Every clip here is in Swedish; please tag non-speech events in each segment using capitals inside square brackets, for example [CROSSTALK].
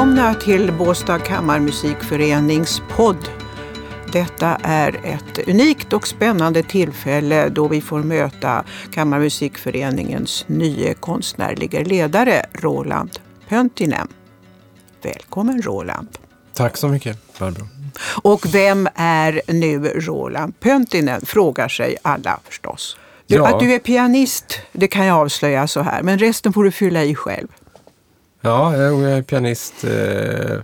välkomna till Båstad kammarmusikförenings podd. Detta är ett unikt och spännande tillfälle då vi får möta Kammarmusikföreningens nye konstnärliga ledare Roland Pöntinen. Välkommen Roland. Tack så mycket Barbro. Och vem är nu Roland Pöntinen? Frågar sig alla förstås. Ja. Att du är pianist, det kan jag avslöja så här. Men resten får du fylla i själv. Ja, jag är pianist eh,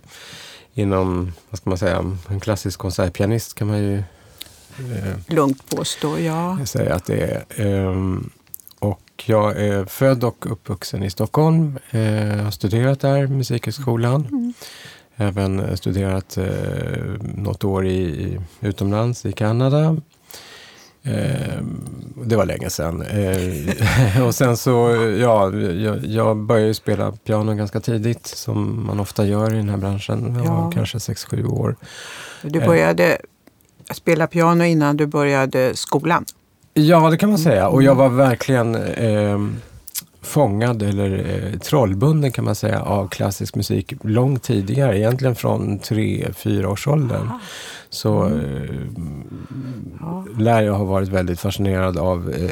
inom, vad ska man säga, en klassisk konsertpianist kan man ju eh, Lugnt påstå, ja. säga att det är. Ehm, och jag är född och uppvuxen i Stockholm. Eh, har studerat där, Musikhögskolan. Även eh, studerat eh, något år i, utomlands, i Kanada. Eh, det var länge sedan. Eh, [LAUGHS] och sen så, ja, jag, jag började spela piano ganska tidigt, som man ofta gör i den här branschen. Jag var Ja. kanske 6-7 år. Du Eh. började spela piano innan du började skolan. Ja, det kan man säga. Och jag var verkligen eh, fångad eller eh, trollbunden kan man säga av klassisk musik långt tidigare. Egentligen från tre fyra års åldern. Så eh, Ja. lär jag ha varit väldigt fascinerad av eh,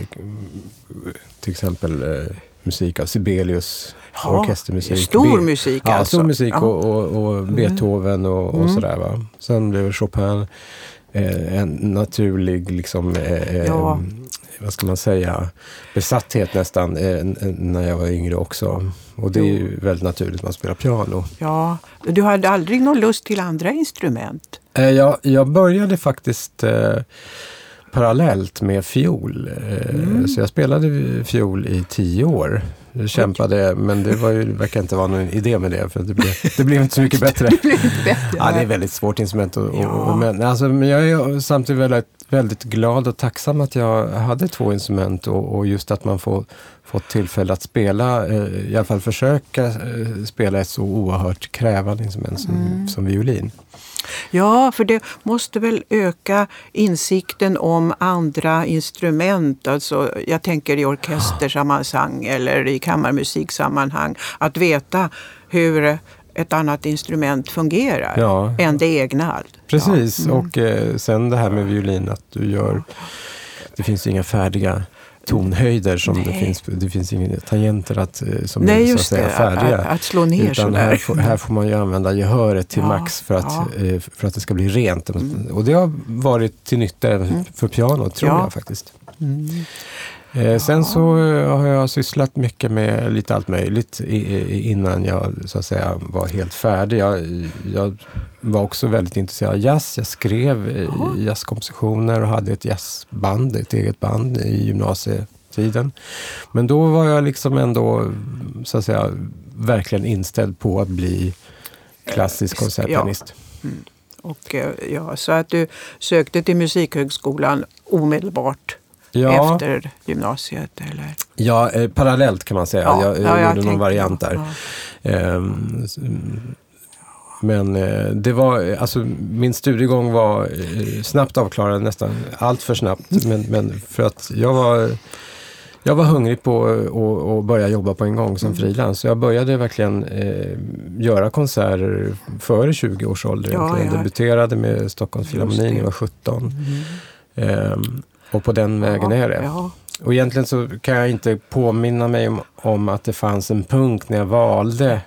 till exempel eh, musik av Sibelius, Ja, orkestermusik. Stor Be- musik Ja, alltså. stor musik Ja. och, och, och Beethoven och, och Mm. sådär. Va? Sen blev Chopin eh, en naturlig, liksom, eh, eh. Vad ska man säga, besatthet nästan eh, när jag var yngre också. Och det är ju väldigt naturligt man spelar piano. Ja, du hade aldrig någon lust till andra instrument? Eh, jag, jag började faktiskt eh, parallellt med fiol. Eh, Mm. Så jag spelade fiol i tio år. Jag kämpade, men det var ju, det verkar inte vara någon idé med det, för det blev, det blev inte så mycket [LAUGHS] bättre. Det blev inte bättre. Ja, det är ett väldigt svårt instrument. Och, Ja. och, men, alltså, men jag är samtidigt väldigt, väldigt glad och tacksam att jag hade två instrument och, och just att man får fått tillfälle att spela, eh, i alla fall försöka eh, spela ett så oerhört krävande instrument som, Mm. som violin. Ja, för det måste väl öka insikten om andra instrument. Alltså, jag tänker i orkestersammanhang eller i kammarmusiksammanhang. Att veta hur ett annat instrument fungerar Ja. än det egna. Precis, Ja. Mm. och eh, sen det här med violin att du gör, det finns inga färdiga tonhöjder som det Nej. finns, det finns inga tangenter att, eh, som Nej, är så att säga det. färdiga. Att, att slå ner Utan här får, här får man ju använda gehöret till Ja, max för att, ja. eh, för att det ska bli rent. Och det har varit till nytta även för piano, tror Ja. jag faktiskt. Mm. Eh, sen så eh, har jag sysslat mycket med lite allt möjligt innan jag så att säga var helt färdig. Jag, jag var också väldigt intresserad av jazz. Jag skrev eh, jazzkompositioner och hade ett jazzband, ett eget band i gymnasietiden. Men då var jag liksom ändå så att säga verkligen inställd på att bli klassisk Ja. konsertpianist. Och, ja, så att du sökte till Musikhögskolan omedelbart Ja, efter gymnasiet? Eller? ja eh, parallellt kan man säga. Ja, jag, jag ja, jag gjorde någon variant där. mm, Men eh, det var, alltså min studiegång var eh, snabbt avklarad, nästan allt för snabbt. Men, men för att jag var, jag var hungrig på att- börja jobba på en gång som frilans. Så jag började verkligen eh, göra konserter före 20 års ålder. Ja, egentligen. ja. Debuterade med Stockholms Just Filharmoni när jag var 17. Ehm, och på den vägen är det. Ja, Och egentligen så kan jag inte påminna mig om, om att det fanns en punkt när jag valde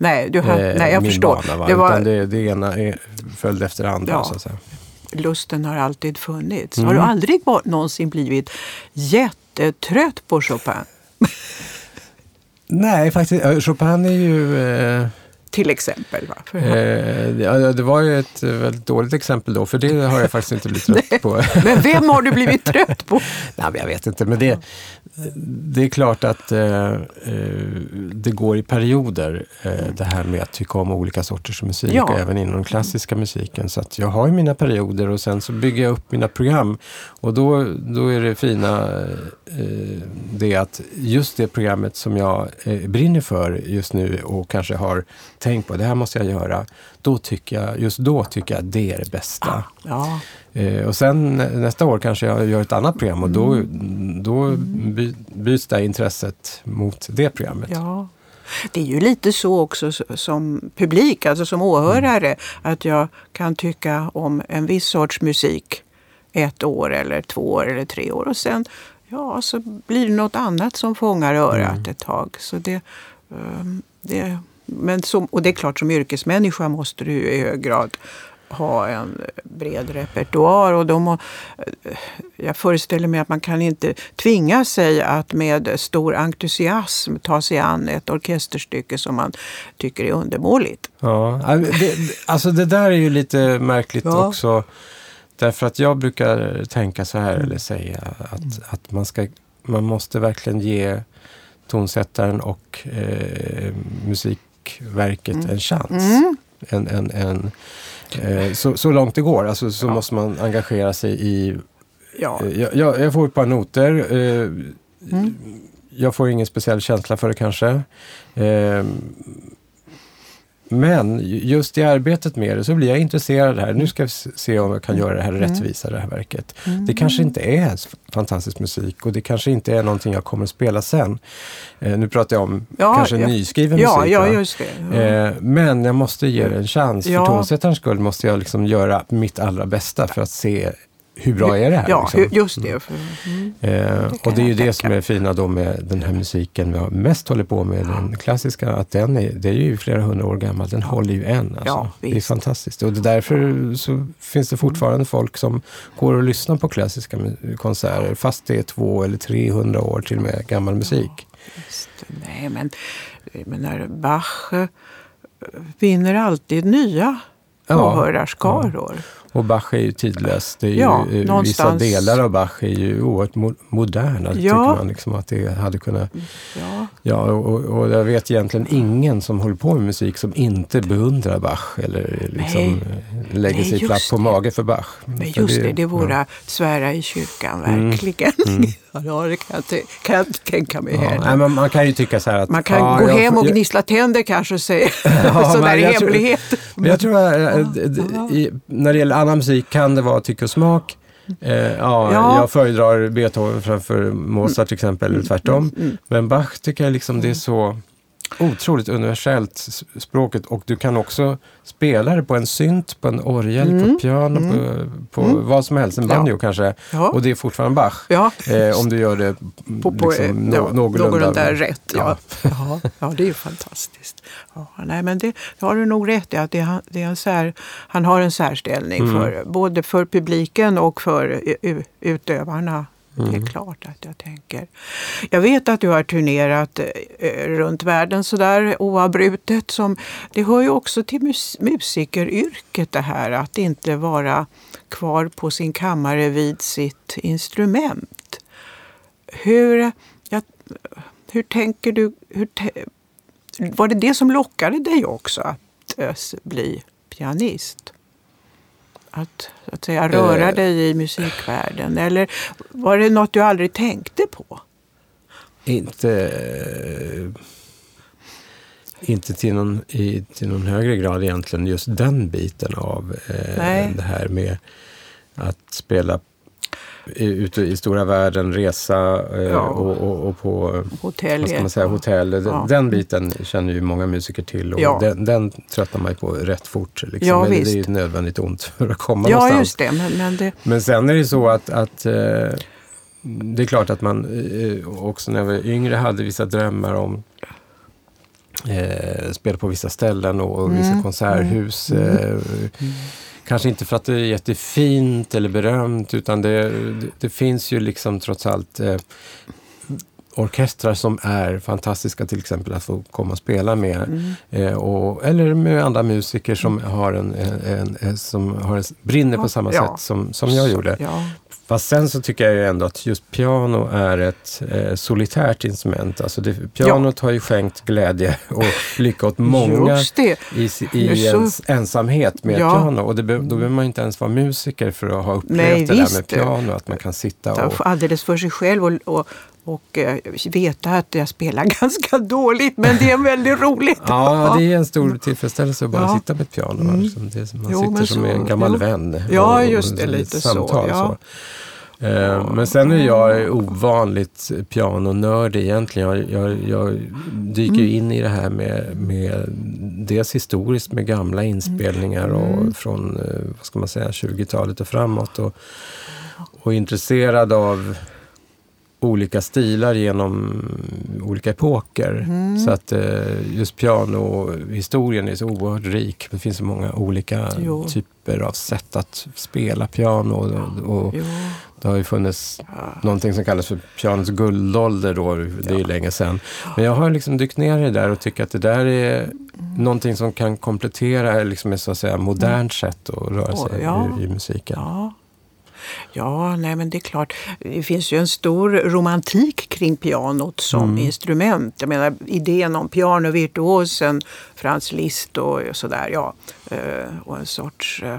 nej, du har, eh, nej, jag min förstår. bana. Va? Det var, Utan det, det ena följde efter det andra. Ja. Så att säga. Lusten har alltid funnits. Mm. Har du aldrig var, någonsin blivit jättetrött på Chopin? [LAUGHS] Nej, faktiskt. Chopin är ju... Eh, Till exempel. Va? Eh, ja, det var ju ett väldigt dåligt exempel då, för det har jag faktiskt inte blivit [LAUGHS] trött på. Men vem har du blivit trött på? [LAUGHS] Nej, jag vet inte, men det, det är klart att eh, eh, det går i perioder, eh, det här med att tycka om olika sorters musik, Ja. och även inom den klassiska musiken. Så att jag har ju mina perioder och sen så bygger jag upp mina program. Och då, då är det fina eh, det att just det programmet som jag eh, brinner för just nu och kanske har tänkt på, det här måste jag göra. Då tycker jag, just då tycker jag det är det bästa. Ja, Eh, och sen nä- nästa år kanske jag gör ett annat program och då, Mm. då by, byts det intresset mot det programmet. ja. Det är ju lite så också som publik, alltså som åhörare, mm. att jag kan tycka om en viss sorts musik ett år eller två år eller tre år och sen ja, så blir det något annat som fångar örat mm. ett tag. Så det, ehm, det, men som, och det är klart, som yrkesmänniska måste du i hög grad ha en bred repertoar. Och de, jag föreställer mig att man kan inte tvinga sig att med stor entusiasm ta sig an ett orkesterstycke som man tycker är undermåligt. Ja, det, alltså det där är ju lite märkligt ja. också. Därför att jag brukar tänka så här, eller säga att, att man, ska, man måste verkligen ge tonsättaren och eh, musikverket mm. en chans. Mm. En, en, en, eh, så, så långt det går, alltså, så ja. måste man engagera sig i... Ja. Eh, jag, jag, jag, får ett par noter. Eh, mm. Jag får ingen speciell känsla för det kanske. Men just i arbetet med det så blir jag intresserad här. Nu ska vi se om jag kan göra det här mm. rättvisa, det här verket. Mm. Det kanske inte är fantastisk musik och det kanske inte är någonting jag kommer att spela sen. Eh, nu pratar jag om ja, kanske ja. nyskriven ja, musik. Ja, just det. Eh, men jag måste ge det en chans. För tonsättarens skull måste jag liksom göra mitt allra bästa för att se hur bra är det här? Ja, liksom? just det. Mm. Eh, det och det är ju det som är fina då med den här musiken vi har mest håller på med, den klassiska, att den är, det är ju flera hundra år gammal, den håller ju än. Alltså. Ja, det är fantastiskt. Och det därför så finns det fortfarande folk som går och lyssnar på klassiska konserter, fast det är två eller 300 år till och med gammal musik. Ja, Nej, men menar, Bach eh, vinner alltid nya åhörarskaror. Ja. Och Bach är ju tidlös. Det är ja, ju, någonstans... Vissa delar av Bach är ju oerhört moderna. Ja. tycker man liksom att det hade kunnat... Ja, ja och, och jag vet egentligen ingen som håller på med musik som inte beundrar Bach eller liksom Nej. lägger Nej, sig platt på mage för Bach. Men just det, det, det vore ja. att svära i kyrkan, mm. verkligen. Mm. Ja, det kan jag, kan jag inte tänka mig ja, heller. men man kan ju tycka så här att... Man kan ja, gå jag, hem och gnissla tänder kanske och säga [LAUGHS] ja, [LAUGHS] sådär i hemlighet. Men jag tror att, i, när det gäller annan musik kan det vara tycke och smak. Eh, ja, ja, Jag föredrar Beethoven framför Mozart till exempel, eller tvärtom. Mm, mm. Men Bach tycker jag liksom det är så otroligt universellt språket och du kan också spela det på en synt, på en orgel, mm. på piano, mm. på, på mm. vad som helst, en banjo ja. kanske. Ja. Och det är fortfarande Bach. Ja. Eh, om du gör det på, på, liksom, no, ja, någorlunda, någorlunda rätt. Ja. [LAUGHS] Ja. Ja. det är ju fantastiskt. Ja, nej, men det, det har du nog rätt i, att det, det är en sär, han har en särställning mm. för, både för publiken och för utövarna. Mm. Det är mm. klart att jag tänker. Jag vet att du har turnerat eh, runt världen sådär oavbrutet. Som, det hör ju också till mus musikeryrket det här att inte vara kvar på sin kammare vid sitt instrument. Hur, ja, hur tänker du? Hur var det det som lockade dig också att äh, bli pianist? Att, att säga, röra uh, dig i musikvärlden? Eller var det något du aldrig tänkte på? Inte, inte till, någon, i, till någon högre grad egentligen, just den biten av eh, det här med att spela ute i stora världen, resa eh, ja. och, och, och, på hotell. Vad ska man säga, hotell. Den, ja. den biten känner ju många musiker till och ja. den, den tröttnar man ju på rätt fort. Liksom. Ja, men det är ju ett nödvändigt ont för att komma ja, någonstans. Just det, men, men, det... men sen är det så att, att eh, det är klart att man eh, också när jag var yngre hade vissa drömmar om eh, spela på vissa ställen och, och mm. vissa konserthus. Mm. Eh, mm. Kanske inte för att det är jättefint eller berömt utan det, det, det finns ju liksom trots allt eh, orkestrar som är fantastiska till exempel att få komma och spela med. Mm. Eh, och, eller med andra musiker som, har en, en, en, som har en, brinner på samma ja. sätt som, som jag gjorde. Ja. Fast sen så tycker jag ju ändå att just piano är ett eh, solitärt instrument. Alltså det, pianot ja. har ju skänkt glädje och lycka åt [LAUGHS] många i, i ens ensamhet med ja. piano. Och det, då behöver man inte ens vara musiker för att ha upplevt Nej, det visst. där med piano. Att man kan sitta och... Alldeles för sig själv och, och och eh, veta att jag spelar [LAUGHS] ganska dåligt men det är väldigt roligt. ja, det är en stor tillfredsställelse att bara ja. sitta med ett piano. Mm. Det, man jo, sitter som så, en gammal jo. vän. Ja, just det, lite samtal, så. Ja. så. Eh, men sen är jag ovanligt pianonörd egentligen. Jag, jag, jag dyker in i det här med, med dels historiskt med gamla inspelningar och mm. från eh, vad ska man säga, 20-talet och framåt. Och, och intresserad av olika stilar genom olika epoker. Mm. Så att eh, just pianohistorien är så oerhört rik. Det finns så många olika jo. typer av sätt att spela piano. Och, och det har ju funnits ja. någonting som kallas för pianots guldålder då, det är ju länge sedan. Men jag har liksom dykt ner i det där och tycker att det där är mm. någonting som kan komplettera liksom ett så att säga modernt mm. sätt att röra sig oh, ja. i, i, musiken. Ja. Ja, nej men det är klart. Det finns ju en stor romantik kring pianot som mm. instrument. Jag menar idén om pianovirtuosen Franz Liszt och sådär. Ja, eh, och en sorts eh,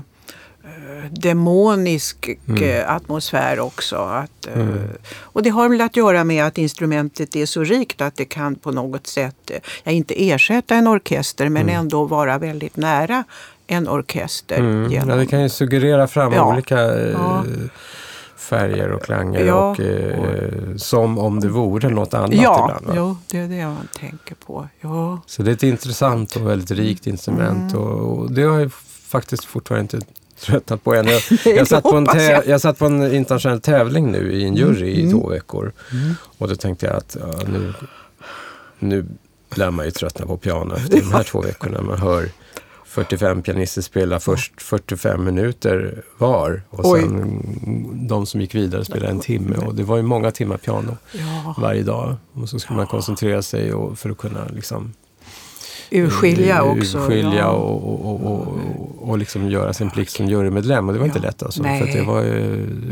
demonisk mm. Eh, atmosfär också. Att, mm. Och det har väl att göra med att instrumentet är så rikt att det kan på något sätt, ja, inte ersätta en orkester men mm. ändå vara väldigt nära en orkester. Mm. Genom... Ja, det kan ju suggerera fram ja. olika eh, ja. färger och klanger ja. och eh, som om det vore något annat ja. ibland. Jo, det är det man tänker på. Ja. Så det är ett intressant och väldigt rikt instrument mm. och, och, det har jag faktiskt fortfarande inte tröttnat på än. [LAUGHS] Jag, satt på en jag. jag satt på en internationell tävling nu i en jury mm. i två veckor mm. och då tänkte jag att ja, nu, nu lär man ju tröttna på piano efter de här [LAUGHS] två veckorna. Man hör 45 pianister spela först 45 minuter var och Oj. sen de som gick vidare spelade en timme. Och det var ju många timmar piano ja. varje dag. Och så skulle man koncentrera sig och, för att kunna liksom urskilja eh, också. Urskilja ja. och, och, och, och, och liksom göra sin plikt som jurymedlem. Och det var inte lätt alltså. Nej. För det var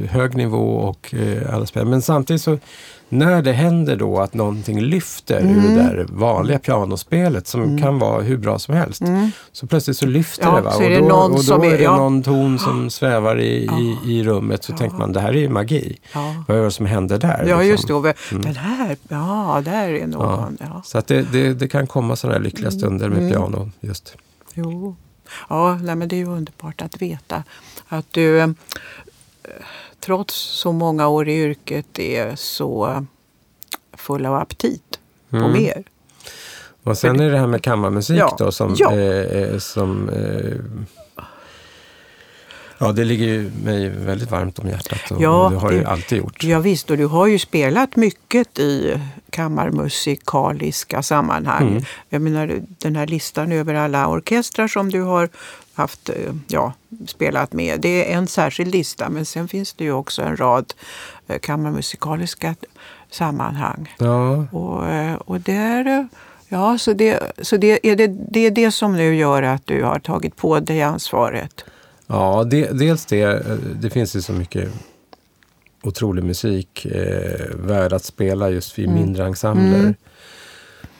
hög nivå och eh, alla spelade. Men samtidigt så när det händer då att någonting lyfter mm. ur det där vanliga pianospelet som mm. kan vara hur bra som helst. Mm. Så plötsligt så lyfter ja, det. Va? och då, och då är, är det ja. någon ton som [GASPS] svävar i, ja. i, i, rummet. Så ja. tänker man, det här är ju magi. Vad är det som händer där? Ja, liksom? just det. Mm. Den här, ja, där är någon. Så att det, det, det, kan komma sådana här lyckliga mm. stunder med mm. piano. just. Jo. Ja, nej, men det är ju underbart att veta att du trots så många år i yrket är så full av aptit på mm. mer. Och sen är det här med kammarmusik ja, då som, ja. eh, som eh, Ja, det ligger ju mig väldigt varmt om hjärtat och, ja, det har det ju alltid gjort. Ja, visst, och du har ju spelat mycket i kammarmusikaliska sammanhang. Mm. Jag menar den här listan över alla orkestrar som du har haft, eh, ja, spelat med. Det är en särskild lista men sen finns det ju också en rad eh, kammarmusikaliska sammanhang. Ja. Och, eh, och där, ja, så det, så det, är det, det är det som nu gör att du har tagit på dig ansvaret. Ja, det, dels det. Det finns ju så mycket otrolig musik eh, värd att spela just vid mm. mindre ensembler. Mm.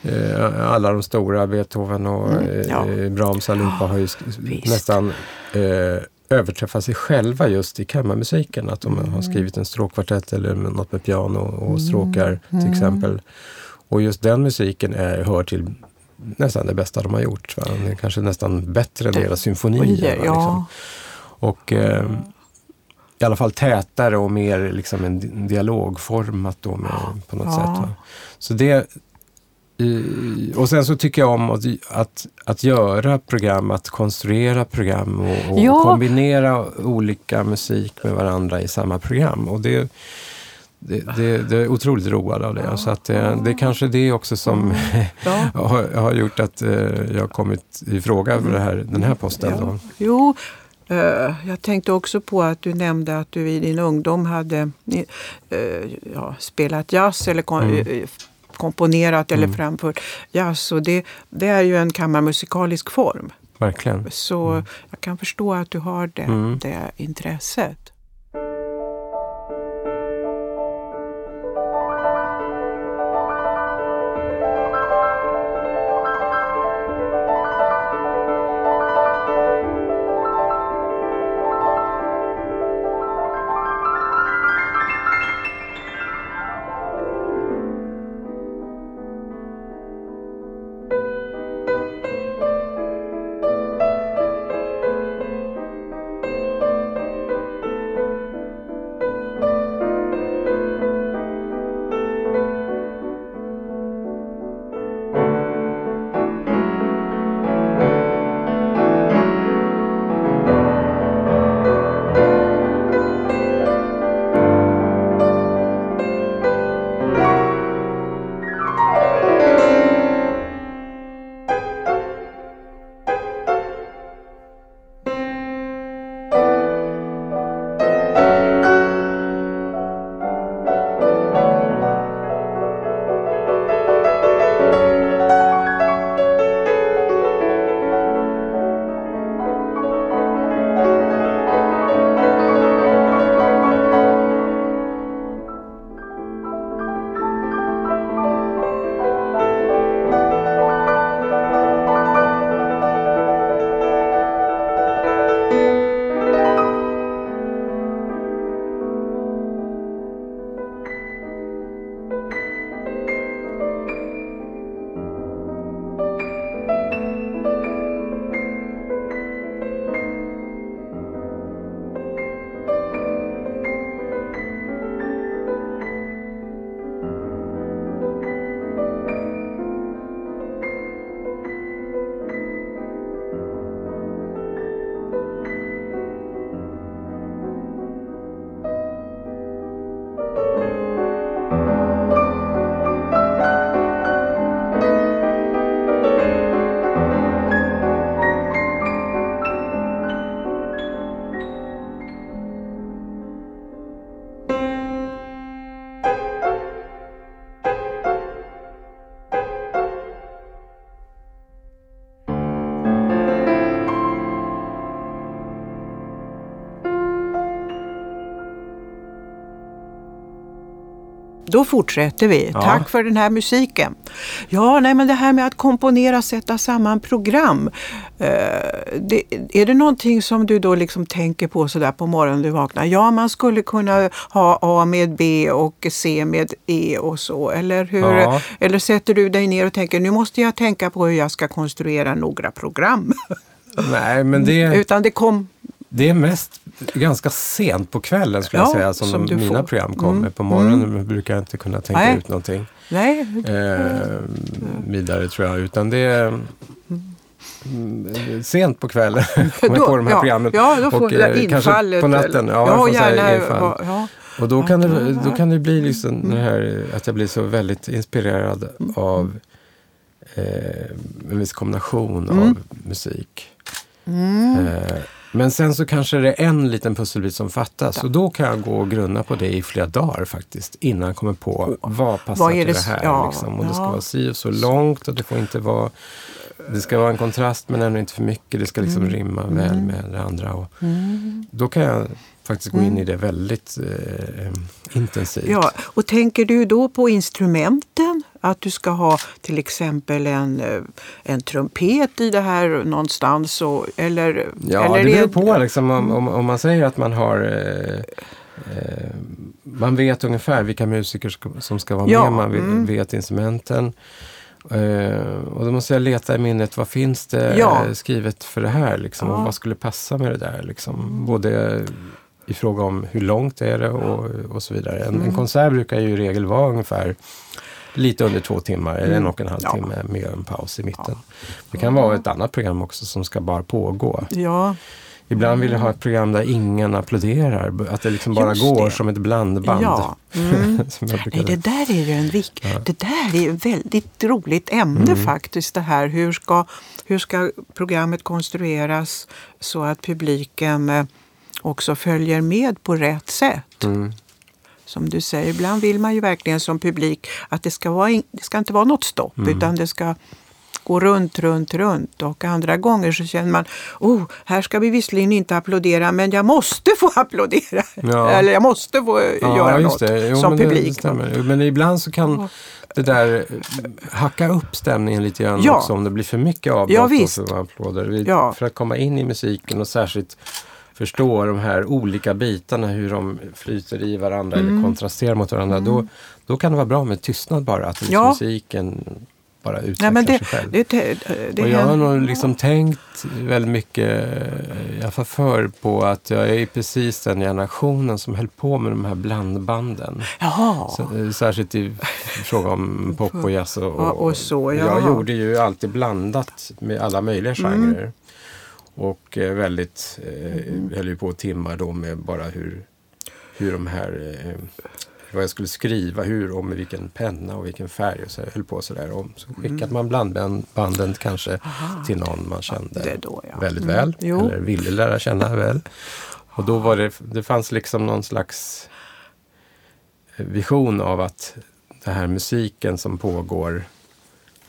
Eh, alla de stora, Beethoven och mm, ja. eh, Brahms allihopa har ju Visst. nästan eh, överträffa sig själva just i kammarmusiken. Att de mm. har skrivit en stråkkvartett eller något med piano och mm. stråkar till mm. exempel. Och just den musiken är, hör till nästan det bästa de har gjort. Va? Det är kanske nästan bättre än deras symfonier. Ja. Liksom. Och eh, i alla fall tätare och mer liksom en dialogformat då med, på något ja. sätt. Va? Så det, och sen så tycker jag om att, att, att göra program, att konstruera program och, och ja. kombinera olika musik med varandra i samma program. Och det, det, det, det är otroligt road av det. Ja. Så att det, eh, det är kanske det också som mm. [LAUGHS] ja. har, har, gjort att uh, jag har kommit i fråga för här, den här posten. Ja. Jo, uh, jag tänkte också på att du nämnde att du i din ungdom hade ja, spelat jazz eller mm komponerat eller mm. framfört jazz. Och det, det är ju en kammarmusikalisk form. Verkligen. Så mm. jag kan förstå att du har det, mm. det intresset. Då fortsätter vi. Ja. Tack för den här musiken. Ja, nej men det här med att komponera, sätta samman program. Eh, det, är det någonting som du då liksom tänker på sådär på morgonen du vaknar? Ja, man skulle kunna ha A med B och C med E och så. Eller, hur, Ja. eller sätter du dig ner och tänker nu måste jag tänka på hur jag ska konstruera några program. Nej, men det, Utan det kom... det är mest ganska sent på kvällen skulle jag Ja, säga som, som mina får. program kommer. Mm. På morgonen brukar jag inte kunna tänka Nej. ut någonting Nej, eh, vidare tror jag. Utan det är mm, sent på kvällen [LAUGHS] kommer jag på de här ja, programmen. Ja, då får Och, det eh, kanske infallet. på natten. eller- Ja, jag får gärna. infall. Ja. Och då kan, det, Ja. då kan det bli liksom det här att jag blir så väldigt inspirerad av eh, en viss kombination Mm. av musik. Eh, men sen så kanske det är en liten pusselbit som fattas och då kan jag gå och grunna på det i flera dagar faktiskt innan jag kommer på vad passar Vad är till det det här. ja, liksom. Och det ska ja. vara si och så långt och det får inte vara det ska vara en kontrast men ändå inte för mycket. Det ska liksom Mm. rimma väl med det andra. Och Då kan jag faktiskt gå in i det väldigt eh, intensivt. Mm. Ja, och tänker du då på instrumenten? Att du ska ha till exempel en, eh, en trumpet i det här någonstans? Och, eller, Ja, eller det beror på. Liksom, om, om, om man säger att man har... Eh, eh, man vet ungefär vilka musiker som ska vara Ja, med. Man vet, mm. instrumenten. Eh, och då måste jag leta i minnet. Vad finns det Ja. eh, skrivet för det här? Liksom, Ja. och vad skulle passa med det där? Liksom, både i fråga om hur långt är det och, och så vidare. En, Mm. en konsert brukar ju i regel vara ungefär lite under två timmar, eller en och en halv Mm. Ja. timme med en paus i mitten. Det kan vara ett annat program också som ska bara pågå. Ja, Ibland vill jag ha ett program där ingen applåderar. Att det liksom bara Just går det. som ett blandband. ja. Mm. [LAUGHS] Nej, det där är ju en vik. Ja. Det där är ett väldigt roligt ämne Mm. faktiskt. Det här hur ska, hur ska programmet konstrueras så att publiken eh, också följer med på rätt sätt. Mm. Som du säger, ibland vill man ju verkligen som publik att det ska, vara in, det ska inte vara något stopp Mm. utan det ska gå runt, runt, runt. Och andra gånger så känner man, oh, här ska vi visserligen inte applådera men jag måste få applådera. Ja. [LAUGHS] Eller jag måste få göra något Jo, som publik. Men ibland så kan det där eh, hacka upp stämningen lite grann Ja. också om det blir för mycket avbrott Ja, och för applåder. Vi, Ja. För att komma in i musiken och särskilt förstå de här olika bitarna, hur de flyter i varandra Mm. eller kontrasterar mot varandra. Då, då kan det vara bra med tystnad bara, att liksom Ja. musiken bara utvecklar Nej, det, sig själv. det, det, och jag har nog liksom tänkt väldigt mycket, i alla fall förr, på att jag är precis den generationen som höll på med de här blandbanden. Jaha. Så, eh, särskilt i fråga om pop och jazz. Och, Ja, och så, jag gjorde ju alltid blandat med alla möjliga Mm. Och eh, väldigt, Mm. höll ju på timmar då med bara hur, hur de här, eh, vad jag skulle skriva, hur och med vilken penna och vilken färg. Och så jag höll på sådär. Och så skickade man blandbanden kanske Mm. Aha. till någon man kände det då, ja. väldigt Mm. väl. Jo. Eller ville lära känna väl. Och då var det, det fanns liksom någon slags vision av att den här musiken som pågår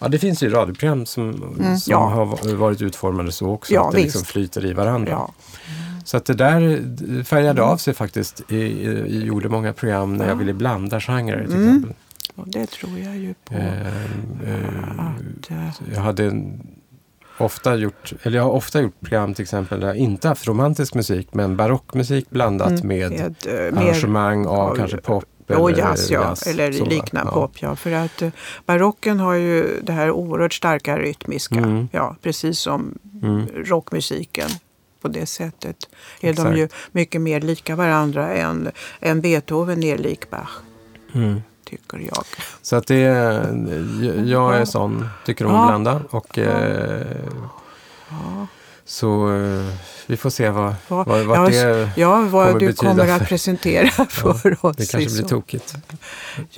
Ja, det finns ju radioprogram som, Mm, som ja. har va- varit utformade så också. Ja, att det liksom visst. flyter i varandra. Ja. Så att det där färgade av sig faktiskt. I, i, jag gjorde många program när jag Ja. ville blanda genrer till Mm. exempel. Och det tror jag ju på. Eh, eh, att, eh, jag hade en- ofta gjort, eller jag har ofta gjort program till exempel där jag inte haft romantisk musik men barockmusik blandat mm, med med, eh, arrangemang av- kanske pop och jazz, ja. jazz, eller liknande ja. pop. Ja. För att eh, barocken har ju det här oerhört starka rytmiska. Mm. Ja, precis som Mm. rockmusiken. På det sättet är Exakt. de ju mycket mer lika varandra än, än Beethoven är lik Bach, Mm. tycker jag. Så att det är, jag- jag är sån, tycker om Ja. att blanda och eh, Ja, så eh, vi får se vad, Ja, vad, vart ja, det, ja kommer vad du betyda kommer att för- presentera för oss. det kanske blir tokigt.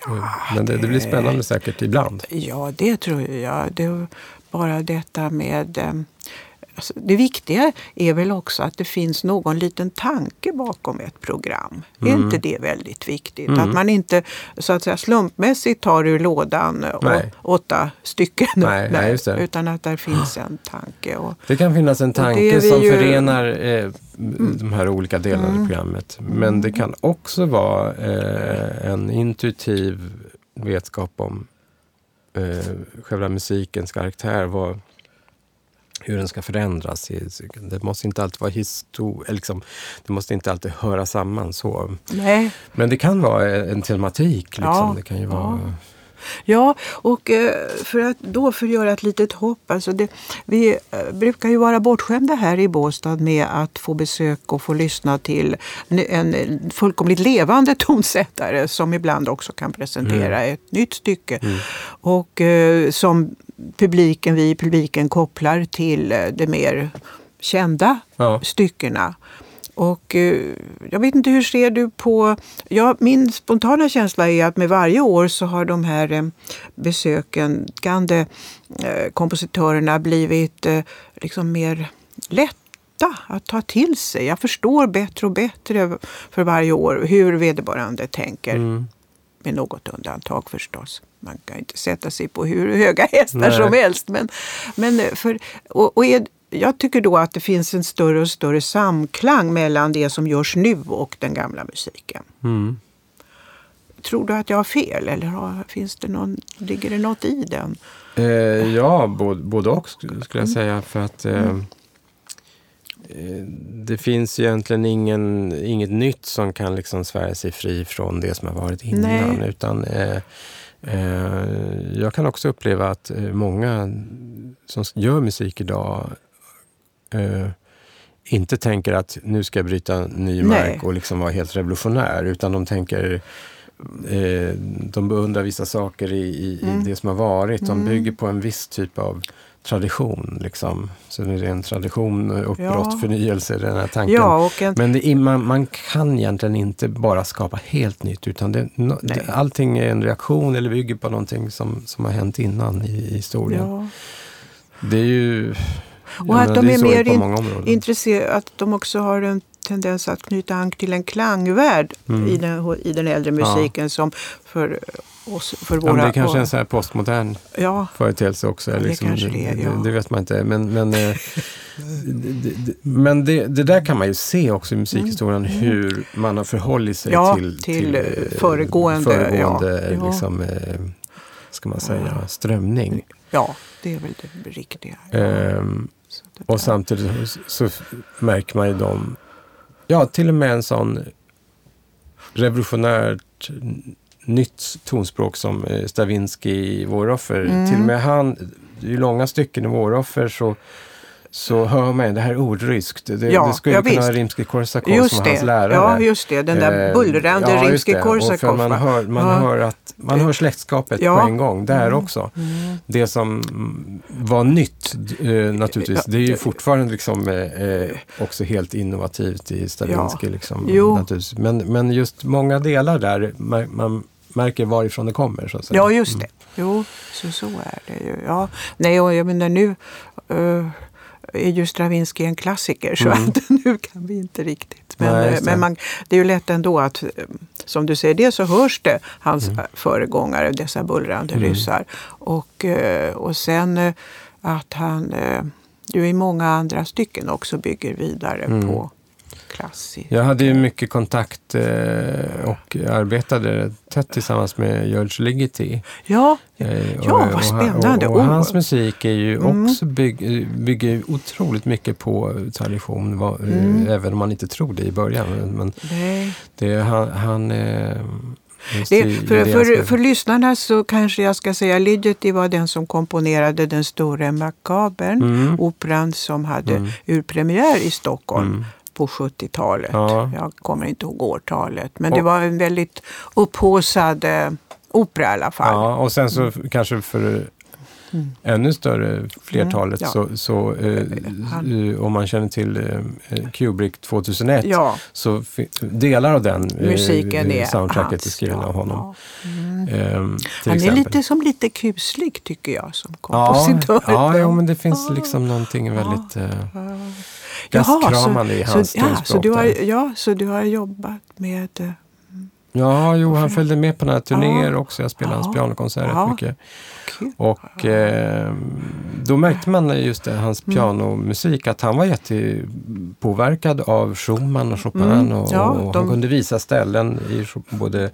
Ja, Men det, det blir spännande säkert ibland. Ja, det tror jag. Det, bara detta med eh, Alltså, det viktiga är väl också att det finns någon liten tanke bakom ett program. Mm. Är inte det väldigt viktigt? Mm. Att man inte så att säga slumpmässigt tar ur lådan och, åtta stycken. Nej, nej, utan att där finns en tanke. Och, det kan finnas en tanke som ju... förenar eh, mm. de här olika delarna mm. i programmet. Men det kan också vara eh, en intuitiv vetskap om eh, själva musikens karaktär. Vad, hur den ska förändras. Det måste inte alltid vara histor liksom, Det måste inte alltid höra samman så. Nej. Men det kan vara en tematik. Liksom. Ja. Det kan ju vara... Ja. Ja, och eh, för att då för att göra ett litet hopp. Alltså det, vi eh, brukar ju vara bortskämda här i Båstad med att få besök och få lyssna till en fullkomligt levande [LAUGHS] tonsättare som ibland också kan presentera mm. ett nytt stycke. Mm. Och eh, som publiken, vi i publiken kopplar till det mer kända ja. styckena. Och eh, jag vet inte, hur ser du på... Ja, min spontana känsla är att med varje år så har de här eh, besökande eh, kompositörerna blivit liksom mer lätta att ta till sig. Jag förstår bättre och bättre för varje år hur vederbörande tänker. Mm. Med något undantag förstås. Man kan inte sätta sig på hur höga hästar Nej. som helst. Men, men för, och, och är, jag tycker då att det finns en större och större samklang mellan det som görs nu och den gamla musiken. Mm. Tror du att jag har fel eller har, finns det någon, ligger det något i den? Eh, ja, både, både och skulle jag mm. säga. För att eh, mm. Eh, det finns egentligen ingen, inget nytt som kan liksom svära sig fri från det som har varit innan. Nej. Utan eh, eh jag kan också uppleva att eh, många som gör musik idag eh, inte tänker att nu ska jag bryta ny mark Nej. och liksom vara helt revolutionär. Utan de tänker, eh, de beundrar vissa saker i, i, mm. i, det som har varit. De mm. bygger på en viss typ av tradition. Liksom. Så det är en tradition, uppbrott, ja. förnyelse, den här tanken. Ja, en... Men det, man, man, kan egentligen inte bara skapa helt nytt. Utan det, no, det, allting är en reaktion eller bygger på någonting som, som har hänt innan i, i historien. Ja. Det är ju och att de är, är mer in, intresserade, att de också har en tendens att knyta an till en klangvärld mm. i, den, i den äldre musiken som för oss, för våra... Ja, det är kanske är en sån här postmodern ja. företeelse också. Ja, det, liksom, kanske det, är, ja. det, det vet man inte. Men, men, eh, det, men det, det, där kan man ju se också i musikhistorien, mm. hur man har förhållit sig ja, till, till, till eh, föregående, föregående liksom, eh, ska man säga, strömning. Ja, det är väl det riktiga. Um, och samtidigt så märker man ju dem, ja till och med en sån revolutionärt nytt tonspråk som eh, Stravinsky i Våroffer. Mm. Till och med han, i långa stycken i Våroffer så så hör man det här är ordryskt. Det, ja, det skulle ja, kunna vara Rimskij-Korsakov som var hans lärare. Ja, just det. Den där eh, bullrande eh, ja, Rimskij-Korsakov. Man, hör, man, ja. hör att, man hör släktskapet ja. på en gång där mm. också. Mm. Det som var nytt eh, naturligtvis, det är ju fortfarande liksom, eh, också helt innovativt i Stravinsky. Liksom, men, men just många delar där, man, man märker varifrån det kommer. Så att säga. Ja, just det. Mm. Jo, så, så är det ju. Ja. Nej, och jag menar nu uh, är ju Stravinsky en klassiker så mm. att [LAUGHS] nu kan vi inte riktigt. Men, Nej, men man, det är ju lätt ändå att, som du säger, det så hörs det hans mm. föregångare, dessa bullrande mm. ryssar. Och, eh, och sen eh, att han eh, ju i många andra stycken också bygger vidare mm. på klassiskt. Jag hade ju mycket kontakt eh, och arbetade tätt tillsammans med George Ligeti. Ja, eh, ja vad spännande. Och, och, och hans musik är ju mm. också bygg, bygger otroligt mycket på tradition, var, mm. även om man inte tror det i början. Men det, han, han eh, det, för, för, för, lyssnarna så kanske jag ska säga Ligeti var den som komponerade Den store makabern, mm. operan som hade mm. urpremiär i Stockholm mm på 70-talet. Ja. Jag kommer inte ihåg årtalet. Men och, det var en väldigt upphaussad eh, opera i alla fall. Ja, och sen så kanske för Mm. ännu större flertalet. Mm, ja. Så, så eh, eh, om man känner till eh, Kubrick 2001 Ja, så delar av den eh, musiken är soundtracket hans, är skriven ja, av honom. ja. Mm. Ehm, Han är lite som lite kuslig tycker jag som kompositör. ja, ja, men det finns liksom någonting väldigt eh, gastkramande i hans så, ja, så du har, ja, så du har jobbat med... Ja, jo, han följde med på några turnéer Ja. också. Jag spelade hans Ja. pianokonserter Ja. rätt mycket. Kul. Och eh, då märkte man just det, hans Mm. pianomusik att han var jättepåverkad av Schumann och Chopin. Mm. Och, Ja, och de- Han kunde visa ställen i både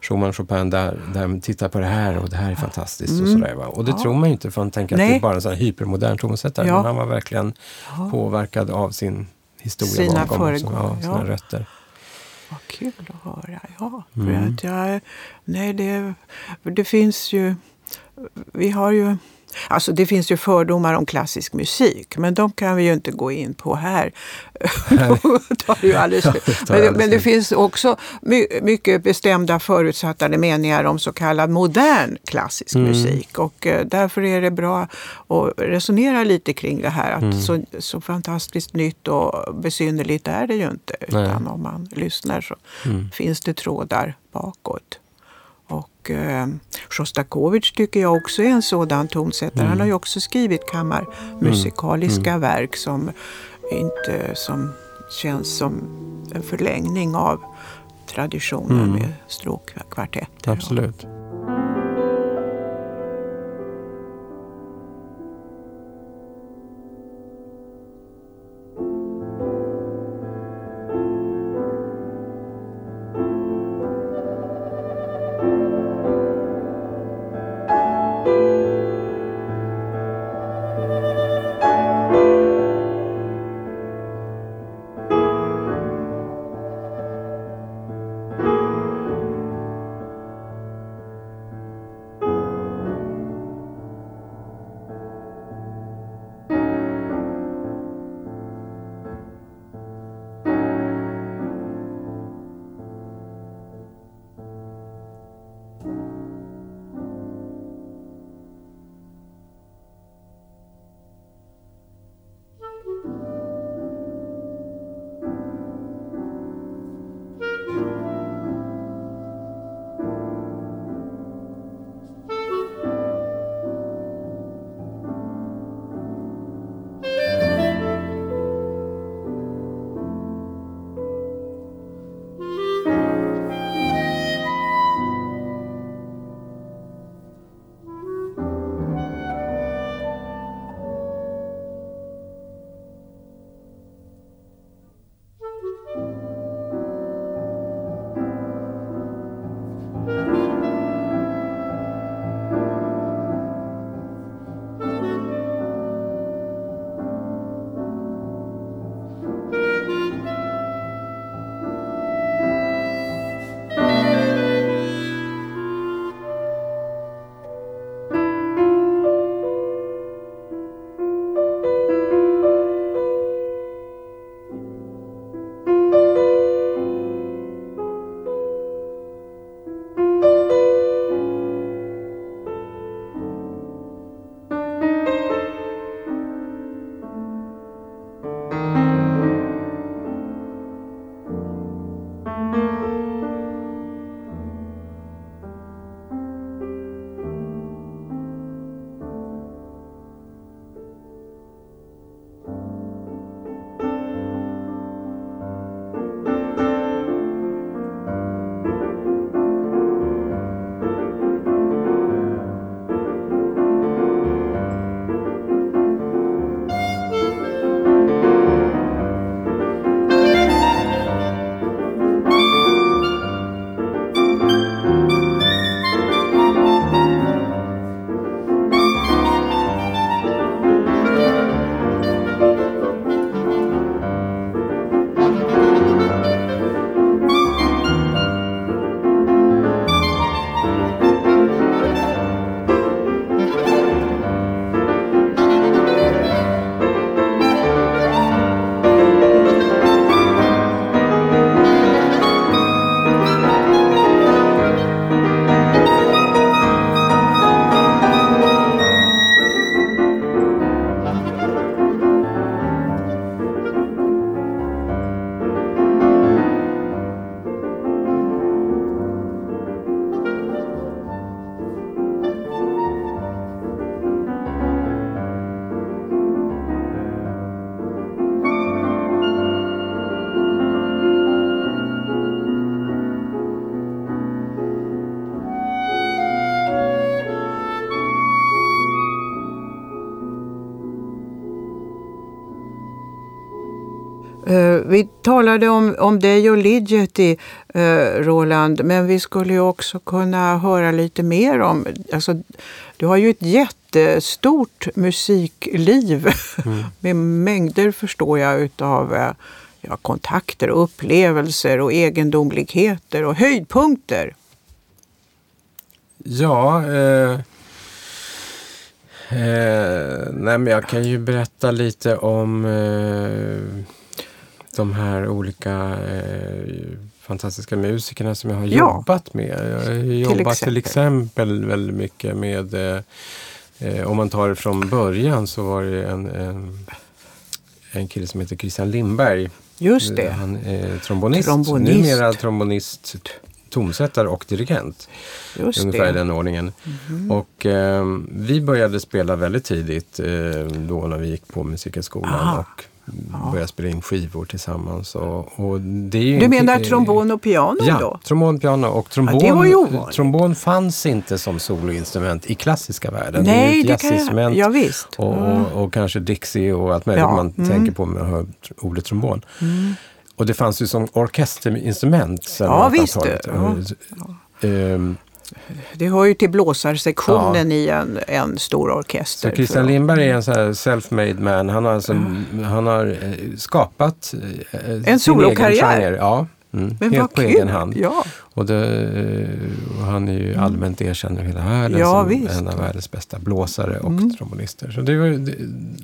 Schumann och Chopin där, där titta på det här och det här är fantastiskt. och Mm. sådär, va? Och det Ja. tror man ju inte för man tänker att det Nej. är bara en hypermodern tonsättare. Ja. Men han var verkligen Ja, påverkad av sin historia Sina bakom. föregångare, ja, sina ja. rötter. Vad kul att höra. Ja, för Mm. att jag, nej, det, det finns ju... Vi har ju... Alltså det finns ju fördomar om klassisk musik, men de kan vi ju inte gå in på här. [LAUGHS] tar ju alldeles Ja, [LAUGHS] det men, det, men det finns också my, mycket bestämda förutsatta meningar om så kallad modern klassisk Mm. musik. Och eh, därför är det bra att resonera lite kring det här. Att Mm. så, så fantastiskt nytt och besynnerligt är det ju inte. Nej. Utan om man lyssnar så Mm. finns det trådar bakåt. Och eh, Sjostakovitj tycker jag också är en sådan tonsättare. Han har ju också skrivit kammarmusikaliska verk som inte som känns som en förlängning av traditionen Mm. med stråkkvartetter. Absolut. Talade om, om dig och Ligeti, eh, Roland, men vi skulle ju också kunna höra lite mer om... Alltså, du har ju ett jättestort musikliv mm. [LAUGHS] med mängder, förstår jag, utav eh, ja, kontakter, upplevelser och egendomligheter och höjdpunkter. Ja, eh, eh, nej men jag kan ju berätta lite om eh, de här olika eh, fantastiska musikerna som jag har ja. jobbat med. Jag har jobbat till exempel, till exempel väldigt mycket med, eh, eh, om man tar det från början så var det en, en, en kille som heter Christian Lindberg. Just det. Han är trombonist, trombonist. numera trombonist tonsättare och dirigent. Just ungefär det. i den ordningen. Mm. Och eh, vi började spela väldigt tidigt eh, då när vi gick på Musikhögskolan. Och ja. började spela in skivor tillsammans. Och, och du menar trombon och piano ja, då? trombon piano. Och trombon, ja, det trombon fanns inte som soloinstrument i klassiska världen. Nej, det, är ett det kan jag. Ja, visst. Och, och, och, kanske Dixie och allt möjligt ja. man mm. tänker på med att höra ordet trombon. Mm. Och det fanns ju som orkesterinstrument sen Ja, visst. Ja. Um, det hör ju till blåsarsektionen ja. i en, en stor orkester. Så Christian Lindberg är en self-made man. Han har, alltså, mm. han har eh, skapat eh, en solokarriär. Ja, mm, Men helt på kul. egen hand. Ja. Och, det, och han är ju mm. allmänt erkänd i hela världen ja, som visst. en av världens bästa blåsare och mm. trombonister. Så det var,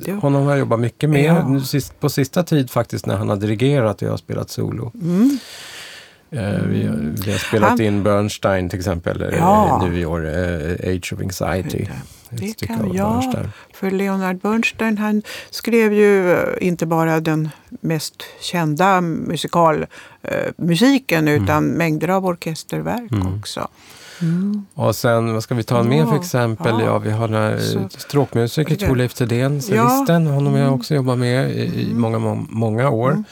det, honom har jag jobbat mycket med ja. sist, på sista tid faktiskt när han har dirigerat och jag har spelat solo. Mm. Eh, vi, vi, har spelat han, in Bernstein till exempel eh, ja. nu i år, uh, Age of Anxiety. Det kan, ja, Bernstein. för Leonard Bernstein han skrev ju inte bara den mest kända musikalmusiken mm. utan mängder av orkesterverk mm. också. Mm. Och sen, vad ska vi ta ja, mer för exempel? Ja, ja vi har den stråkmusiker Torleif Thedéen, cellisten. Ja. Honom har jag också jobbat med i, i mm. många, många år.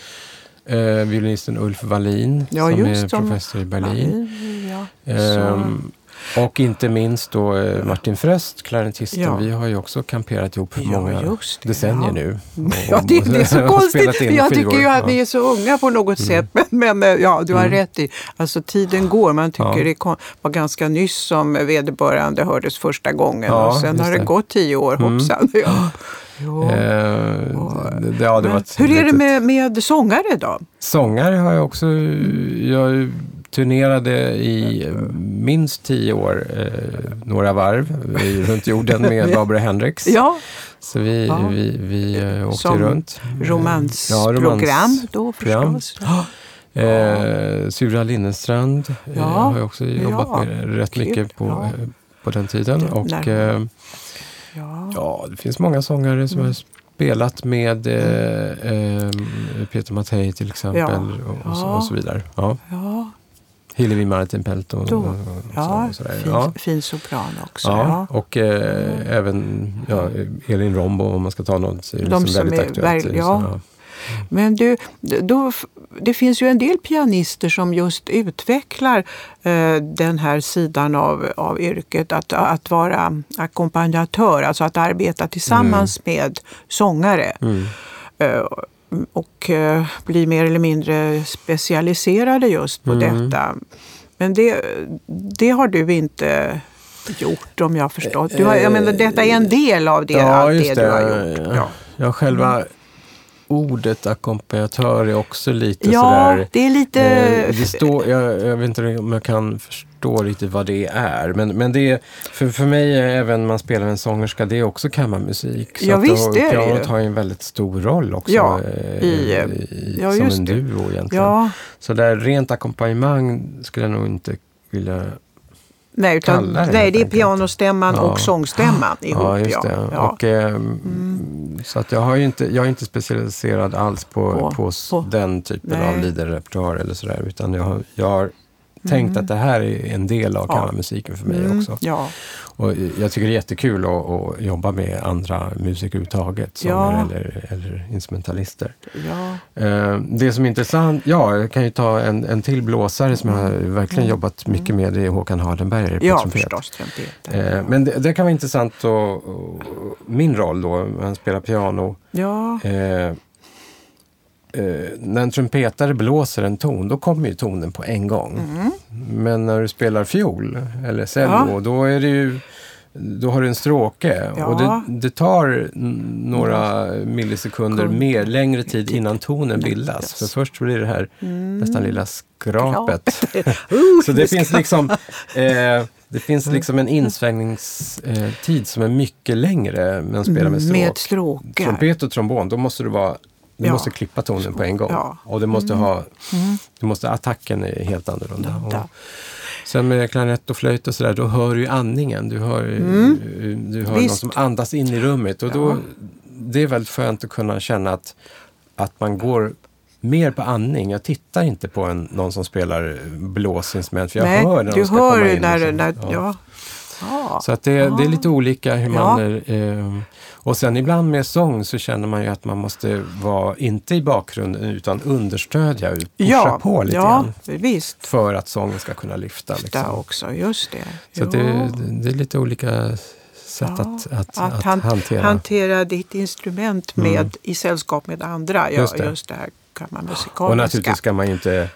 Mm. Eh, violinisten Ulf Wallin ja, som är professor i Berlin. Ja, eh, och inte minst då eh, Martin Fröst, klarinettisten. Ja. Vi har ju också kamperat ihop i många det, decennier nu. Och, [LAUGHS] ja, det, det, är så konstigt. Jag tycker ju att ni är så unga på något mm. sätt. [LAUGHS] Men, men eh, ja, du har mm. rätt i. Alltså tiden går. Man tycker det var ganska nyss som vederbörande hördes första gången. och sen har det, det gått tio år, mm. hoppsan. [LAUGHS] Ja. [GASPS] Jo. Eh, det, ja, det hur är det med, med sångare då? Sångare har jag också... Jag turnerade i minst tio år, eh, några varv runt jorden med [LAUGHS] Barbara Hendricks. Ja. Så vi, ja. vi, vi eh, åkte Som runt. romansprogram ja, romans då förstås. Ja. Eh, Sura Linnestrand ja. eh, har jag också jobbat med rätt mycket på, eh, på den tiden. Och, eh, Ja. ja, det finns många sångare som mm. har spelat med eh, eh, Peter Mattei till exempel ja. och, och, så, och, så, vidare. Ja. ja. Hillevi Martin Pelto. Och, och, ja, så, fin, ja, fin sopran också. Ja, och eh, mm. även Elin Rombo om man ska ta något De liksom som väldigt är, aktuellt. Väl, ja. Men du, då, det finns ju en del pianister som just utvecklar eh, den här sidan av, av yrket, att, att vara ackompanjatör, alltså att arbeta tillsammans mm. med sångare. Mm. Eh, och eh, bli mer eller mindre specialiserade just på mm. detta. Men det, det har du inte gjort om jag förstått. Du har, jag menar, detta är en del av det, ja, allt det, det, du har gjort. Ja. Ja, själva ordet ackompanjatör är också lite ja, sådär... Ja, det är lite... Eh, det står, jag, jag, vet inte om jag kan förstå riktigt vad det är. Men, men det är, för, för mig, även man spelar en sångerska, det är också kammarmusik. Så ja, visst det är det Pianot har ju en väldigt stor roll också. Ja, eh, i, i, ja, som en duo egentligen. Ja. Så där rent ackompanjemang skulle jag nog inte vilja Nej, utan, nej det är pianostämman ja. och sångstämman ihop. Ja, just det. Ja. Och, eh, mm. Så att jag, har inte, jag är inte specialiserad alls på, på, på, på. den typen nej. av liederrepertoar eller sådär. Utan jag, jag har tänkt mm. att det här är en del av kammarmusiken för mig mm. också. Ja. Och jag tycker det är jättekul att, att jobba med andra musiker överhuvudtaget, ja. eller, eller instrumentalister. Ja. Eh, det som är intressant, ja, jag kan ju ta en, en till blåsare som jag verkligen mm. jobbat mycket mm. med, det är Håkan Hardenberger på ja, trumpet. Förstås. Eh, men det, det, kan vara intressant, och, och, min roll då, han spelar piano. Ja. Eh, eh, när en trumpetare blåser en ton, då kommer ju tonen på en gång. Mm. Men när du spelar fiol eller cello, Ja. då är det ju då har du en stråke Ja. och det, det tar några millisekunder Sekund. mer, längre tid innan tonen bildas. För först blir det här nästan lilla skrapet. [LAUGHS] Uh, Så det finns liksom, eh, det finns liksom en insvängningstid som är mycket längre med att spela med stråk. Med stråkar. Trumpet och trombon, då måste du vara du Ja. måste klippa tonen på en gång. Ja. Och det måste ha, du måste, attacken är helt annorlunda. Sen med klarinett och flöjt och sådär, då hör du ju andningen. Du hör, du hör någon som andas in i rummet. Och då, det är väldigt skönt att kunna känna att, att man går mer på andning. Jag tittar inte på en, någon som spelar blåsinstrument, för jag Nej, hör när du de ska komma hör in. när, liksom. när, Ja. Ja. Så att det, det är lite olika hur man... Ja. Eh, och sen ibland med sång så känner man ju att man måste vara, inte i bakgrunden, utan understödja, pusha ja, på lite ja, grann. visst. För att sången ska kunna lyfta. Liksom. också, just det. Så det, det är lite olika sätt Ja, att, att, att att han- hantera. Hantera ditt instrument med, i sällskap med andra. Ja, Just just det. det, här kammarmusikaliska. och naturligtvis ska man inte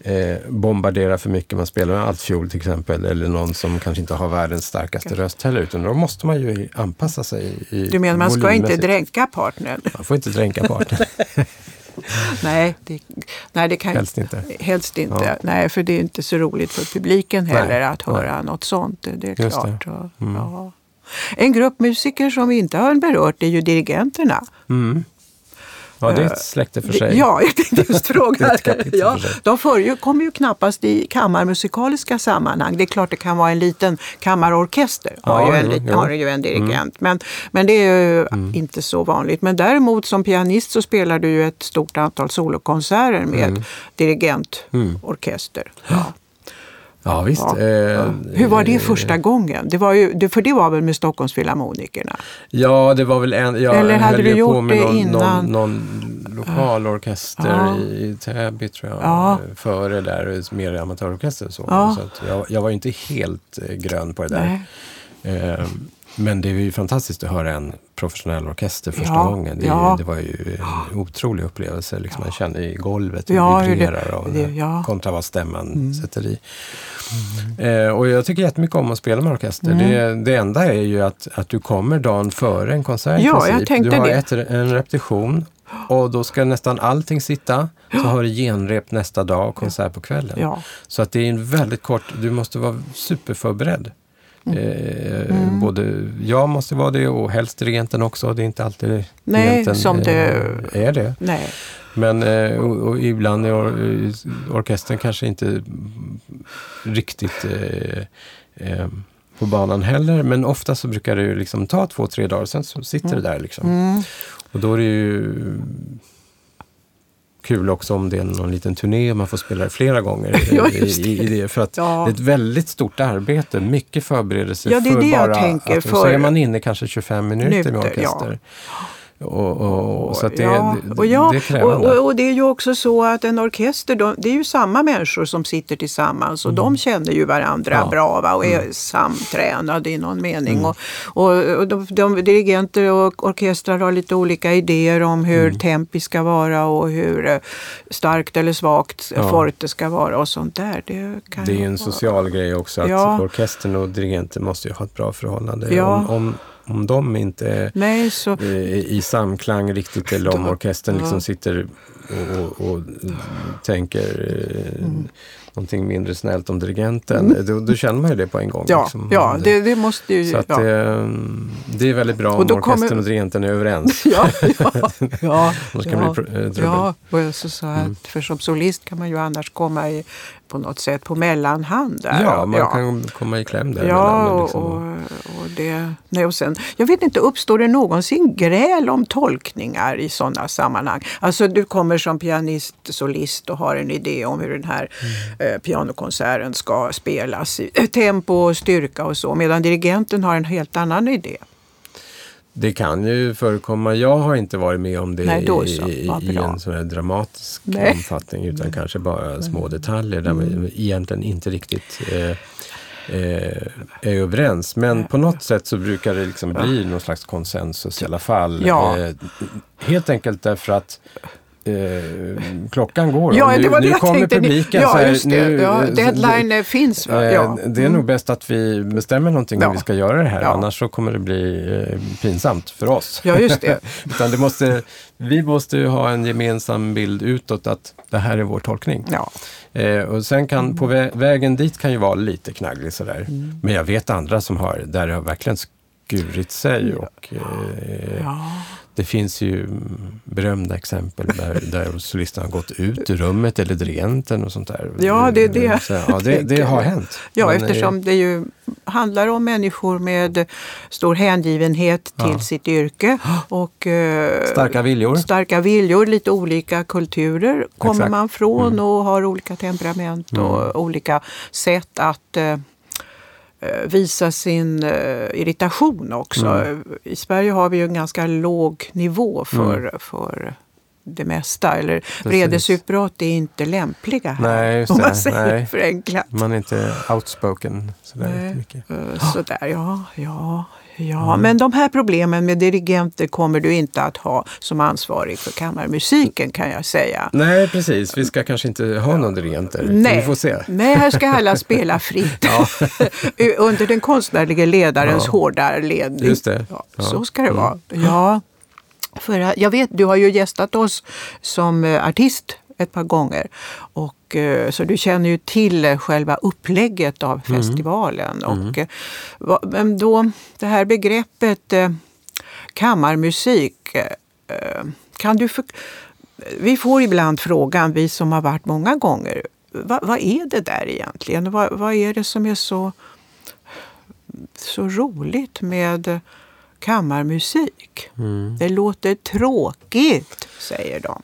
eh, bombardera för mycket. Man spelar med altfiol till exempel, eller någon som kanske inte har världens starkaste röst heller. Utan då måste man ju anpassa sig i Du menar man ska inte dränka partnern? Man får inte dränka parten. [LAUGHS] nej, det, nej, det kan Helst inte. Helst inte. Ja. Nej, för det är inte så roligt för publiken Nej, heller att nej. höra något sånt. Det, det är Just det. klart. Och, ja. En grupp musiker som vi inte har berört är ju dirigenterna. Mm. Ja, det är ett släkte för sig. Ja, jag tänkte just [LAUGHS] fråga. Ja, de förekommer ju knappast i kammarmusikaliska sammanhang. Det är klart det kan vara en liten kammarorkester. Har, Ja, ju, en, jo. har ju en dirigent. Men, men det är ju Mm. inte så vanligt. Men däremot som pianist så spelar du ju ett stort antal solokonserter med Mm. dirigentorkester. Ja. Ja, visst. Ja, Eh. Hur var det eh, första gången? Det var ju, det, för det var väl med Stockholmsfilharmonikerna? Ja, det var väl en... Jag Eller hade du gjort på med det någon, innan? Någon, någon lokal orkester Ja. i, Täby, tror jag. Ja. Före där, mer amatörorkester. Så, Ja. så jag, jag var inte helt eh, grön på det där. Nej. Eh, men det är ju fantastiskt att höra en professionell orkester första Ja, gång. Det, ja. det var ju en otrolig upplevelse. Liksom Man känner i golvet hur Ja, det hur det- vibrerar och det- ja. Mm. kontra vad stämman sätter i. Eh, och jag tycker jättemycket om att spela med orkester. Mm. Det, enda är ju att, att du kommer dagen före en konsert Ja, jag tänkte Du har. Ett, en repetition och då ska nästan allting sitta. Så har du genrep nästa dag och konsert på kvällen. Ja. Så att det är en väldigt kort, du måste vara superförberedd. Mm. Eh, Både jag måste vara det och helst dirigenten också. Det är inte alltid Nej, dirigenten, som det- eh, är det. Nej. Men eh, och, och ibland är or, orkestern kanske inte riktigt på banan heller. Men ofta så brukar det liksom ta två, tre dagar, sen så sitter det där. Liksom. Mm. Och då är det ju kul också om det är någon liten turné och man får spela det flera gånger. [LAUGHS] Ja, just i, i det. För att Ja. det är ett väldigt stort arbete, mycket förberedelse Ja, det är för det jag tänker, att, för- så är man inne kanske 25 minuter med Minuter, ja. Och, och, och, så det, ja, det, och, ja, det är krävande. och, det är ju också så att en orkester, de, det är ju samma människor som sitter tillsammans och de känner ju varandra Mm. Ja. bra va, och är samtränade i någon mening. Mm. Och, och, de, de, dirigenter och orkestrar har lite olika idéer om hur Mm. tempi ska vara och hur eh, starkt eller svagt Ja. forte ska vara och sånt där. Det, Det är ju en social grej också att Ja. orkestern och dirigenten måste ju ha ett bra förhållande. Om, om, om de inte är Nej, så, eh, i samklang riktigt eller om orkestern liksom sitter och, och, och tänker eh, någonting mindre snällt om dirigenten. Då, då känner man ju det på en gång. Mm. ja, liksom. ja det, det måste ju... Så att ja. det, det är väldigt bra Och om orkestern kommer- och dirigenten är överens. [LAUGHS] Ja, ja, ja, [LAUGHS] Annars kan ja, bli pro- eh, trubbel. ja. Och jag så sa Mm. att för som solist kan man ju annars komma i, på något sätt på mellanhand där. Ja, man ja. kan komma i kläm där. Ja, mellan, liksom. och, och det... Nej, och sen, jag vet inte, uppstår det någonsin gräl om tolkningar i sådana sammanhang? Alltså du kommer som pianist, solist och har en idé om hur den här Mm. Eh, pianokonserten ska spelas i tempo och styrka och så, medan dirigenten har en helt annan idé. Det kan ju förekomma. Jag har inte varit med om det Nej, i, i, en sån här dramatisk Nej. omfattning utan kanske bara små detaljer där Mm. man egentligen inte riktigt eh, eh, är överens. Men på något sätt så brukar det liksom bli någon slags konsensus i alla fall. Ja. Eh, helt enkelt därför att eh, klockan går. Ja, nu, det var det nu kommer tänkte. publiken. Ja, så här, det. nu, ja, eh, deadline eh, finns. Va? Ja. Eh, Det är nog bäst att vi bestämmer någonting Ja. hur vi ska göra det här, Ja. annars så kommer det bli eh, pinsamt för oss. Ja, just det. [LAUGHS] Utan det måste, vi måste ha en gemensam bild utåt att det här är vår tolkning. Ja. Eh, och sen kan, på vä vägen dit kan ju vara lite knagglig sådär. Mm. Men jag vet andra som har, där det har verkligen skurit sig och eh, Ja. Det finns ju mm, berömda exempel där, där solisterna har gått ut ur rummet eller dirigenten och sånt där. Ja, det är det. Så, ja, det, det har [LAUGHS] hänt. Ja, Men, eh, eftersom det ju handlar om människor med stor hängivenhet till Ja. sitt yrke [GASPS] och eh, Starka viljor. starka viljor, lite olika kulturer kommer Exakt. man från Mm. och har olika temperament och olika sätt att eh, visa sin eh, irritation också. Mm. I Sverige har vi ju en ganska låg nivå för, för det mesta. Eller vredesutbrott är inte lämpliga här. Nej, just om man säger Nej. förenklat. Man är inte outspoken sådär Nej. mycket. Eh, Sådär, ja, ja, ja. Men de här problemen med dirigenter kommer du inte att ha som ansvarig för kammarmusiken kan jag säga. Nej, precis. Vi ska kanske inte ha någon dirigenter. Nej. Vi får se. Nej, här ska alla spela [LAUGHS] fritt. Under den konstnärliga ledarens Ja. hårda ledning. Just det. Ja, Ja. Så ska det Mm. vara. Ja. För att- jag vet, du har ju gästat oss som eh, artist ett par gånger. Och, eh, så du känner ju till eh, själva upplägget av Mm. festivalen. Och, eh, men då, det här begreppet kammarmusik. Kan du för, vi får ibland frågan, vi som har varit många gånger, vad, vad är det där egentligen? Vad, vad är det som är så, så roligt med kammarmusik? Mm. Det låter tråkigt, säger de.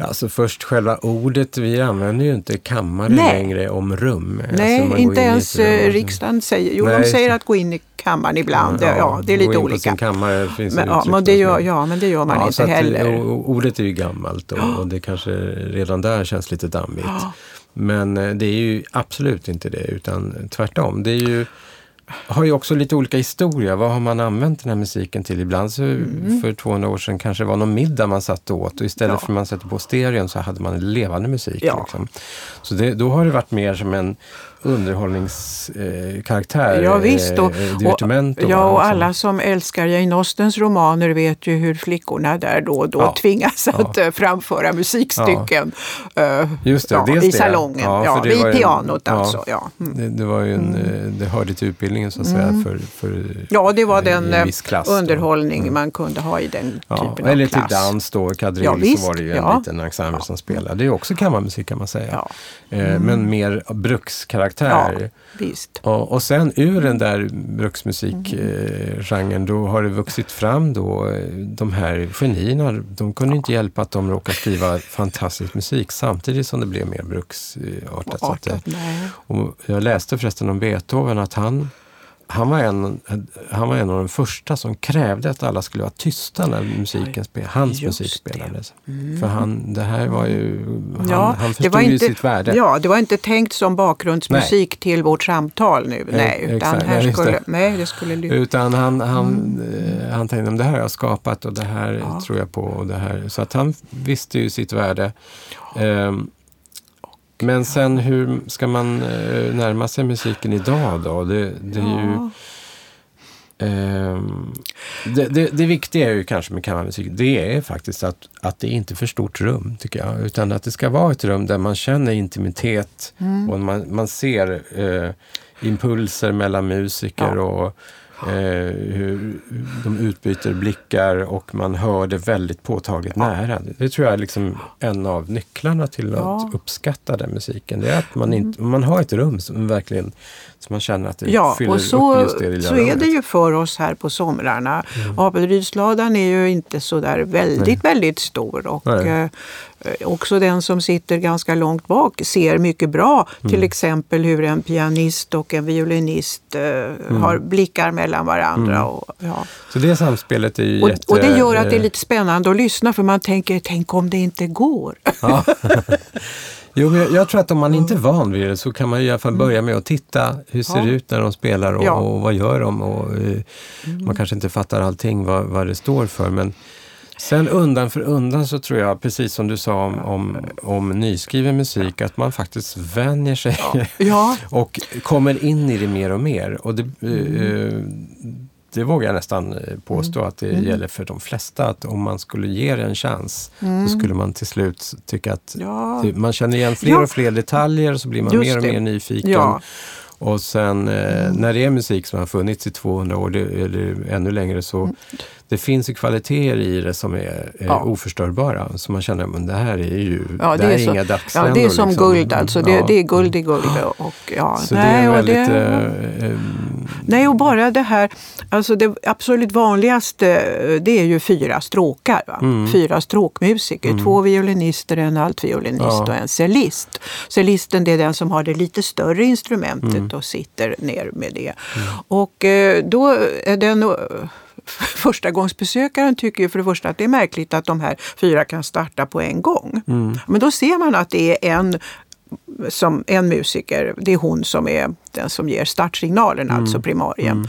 Alltså först själva ordet, vi använder ju inte kammare Nej. längre om rum. Nej, alltså man går inte in ens eh, riksdagen säger, jo Nej, de säger att gå in i kammaren ibland. Ja, ja, det är lite olika. kammare Men, det ja, men det gör, ja, men det gör man Ja, inte heller. o- Ordet är ju gammalt och, och det kanske redan där känns lite dammigt. Men eh, det är ju absolut inte det, utan tvärtom. Det är ju, har ju också lite olika historia. Vad har man använt den här musiken till? Ibland så Mm. för 200 år sedan kanske det var någon middag man satt och åt och istället Ja. för att man sätter på stereon så hade man levande musik. Ja. Liksom. Så det, då har det varit mer som en underhållningskaraktär. Eh, karaktär, Ja, visst, och- eh, divertimento, Ja, och alla som älskar Jane Austens romaner vet ju hur flickorna där då och då Ja. tvingas Ja. att eh, framföra musikstycken eh, Just det, ja, i salongen. Ja, Ja, var vid pianot ja. alltså. Ja. Mm. Det, det var ju en, eh, det hörde till utbildningen så att säga för, för ja, det var den en eh, klass underhållning Mm. man kunde ha i den Ja, typen av eller klass. till dans då, kadrill, Ja, visst, så var det ju en ja. liten ensemble som spelade. Det är också kammarmusik kan man säga. Ja, Mm. Eh, Men mer brukskaraktär. Ja, visst. Och, och sen ur den där bruksmusikgenren då har det vuxit fram då eh, de här genierna. De kunde inte hjälpa att de råkade skriva fantastisk musik samtidigt som det blev mer bruksartat. Det- Artat, och jag läste förresten om Beethoven att han, han, var en, han var en av de första som krävde att alla skulle vara tysta när musiken spel, hans Just musik det. spelades. För han, det här var ju, han, Ja, han det förstod var ju inte- sitt värde. Ja, det var inte tänkt som bakgrundsmusik till vårt samtal nu. Nej, utan exakt. här Nej, just skulle, det. nej, det skulle lyfta. Utan han, han, eh, han tänkte, "Men det här har jag skapat och det här Ja. tror jag på. Och det här. Så att han visste ju sitt värde. Ehm, men sen hur ska man eh, närma sig musiken idag då? Det, det är ju... Ja. Ehm, det, det, det viktiga är ju kanske med kammarmusik, det är faktiskt att, att det inte är för stort rum, tycker jag. Utan att det ska vara ett rum där man känner intimitet Mm. och man, man ser eh, impulser mellan musiker Ja. och eh, hur de utbyter blickar och man hör det väldigt påtagligt nära. Det tror jag är liksom en av nycklarna till Ja. att uppskatta den musiken. Det är att man, inte, man har ett rum som verkligen som man känner att det Ja, fyller och så, upp just det lilla så är det ju för oss här på somrarna. Mm. Apelrydsladan är ju inte så där väldigt, väldigt stor. Och Nej. Eh, också den som sitter ganska långt bak ser mycket bra Mm. till exempel hur en pianist och en violinist eh, Mm. har blickar mellan varandra. Och, ja. Så det samspelet är ju och, jätte... och det gör att det är eh, lite spännande att lyssna för man tänker, tänk om det inte går. [LAUGHS] Ja. jo, jag, jag tror att om man inte är van vid det så kan man i alla fall börja med att titta hur ser det Ja. ut när de spelar och, Ja. och vad gör de? Och, eh, Man kanske inte fattar allting vad, vad det står för men Sen undan för undan så tror jag, precis som du sa om, om, om nyskriven musik, att man faktiskt vänjer sig Ja. [LAUGHS] och kommer in i det mer och mer. Och det, Mm. eh, det vågar jag nästan eh, påstå att det Mm. gäller för de flesta. Att om man skulle ge det en chans så skulle man till slut tycka att Mm. Ja. man känner igen fler och fler detaljer och så blir man Just mer och det. mer nyfiken. Ja. Och sen eh, när det är musik som har funnits i 200 år det, eller ännu längre så det finns ju kvaliteter i det som är, är Mm. Ja. oförstörbara. Så man känner att det här är ju Ja, det här är så, inga ja, dagsländor. det är som liksom. guld alltså. Det, Ja. det är guld i guld. Och, ja, Så nej, det är och väldigt... det- eh, eh, Nej, och bara det här, alltså det absolut vanligaste det är ju fyra stråkar. Mm. Fyra stråkmusiker, två violinister, en altviolinist Ja. och en cellist. Cellisten det är den som har det lite större instrumentet Mm. och sitter ner med det. Och eh, då är den eh, [LAUGHS] första gångsbesökaren tycker ju för det första att det är märkligt att de här fyra kan starta på en gång. Mm. Men då ser man att det är en som en musiker, det är hon som är den som ger startsignalen, Mm. alltså primarien.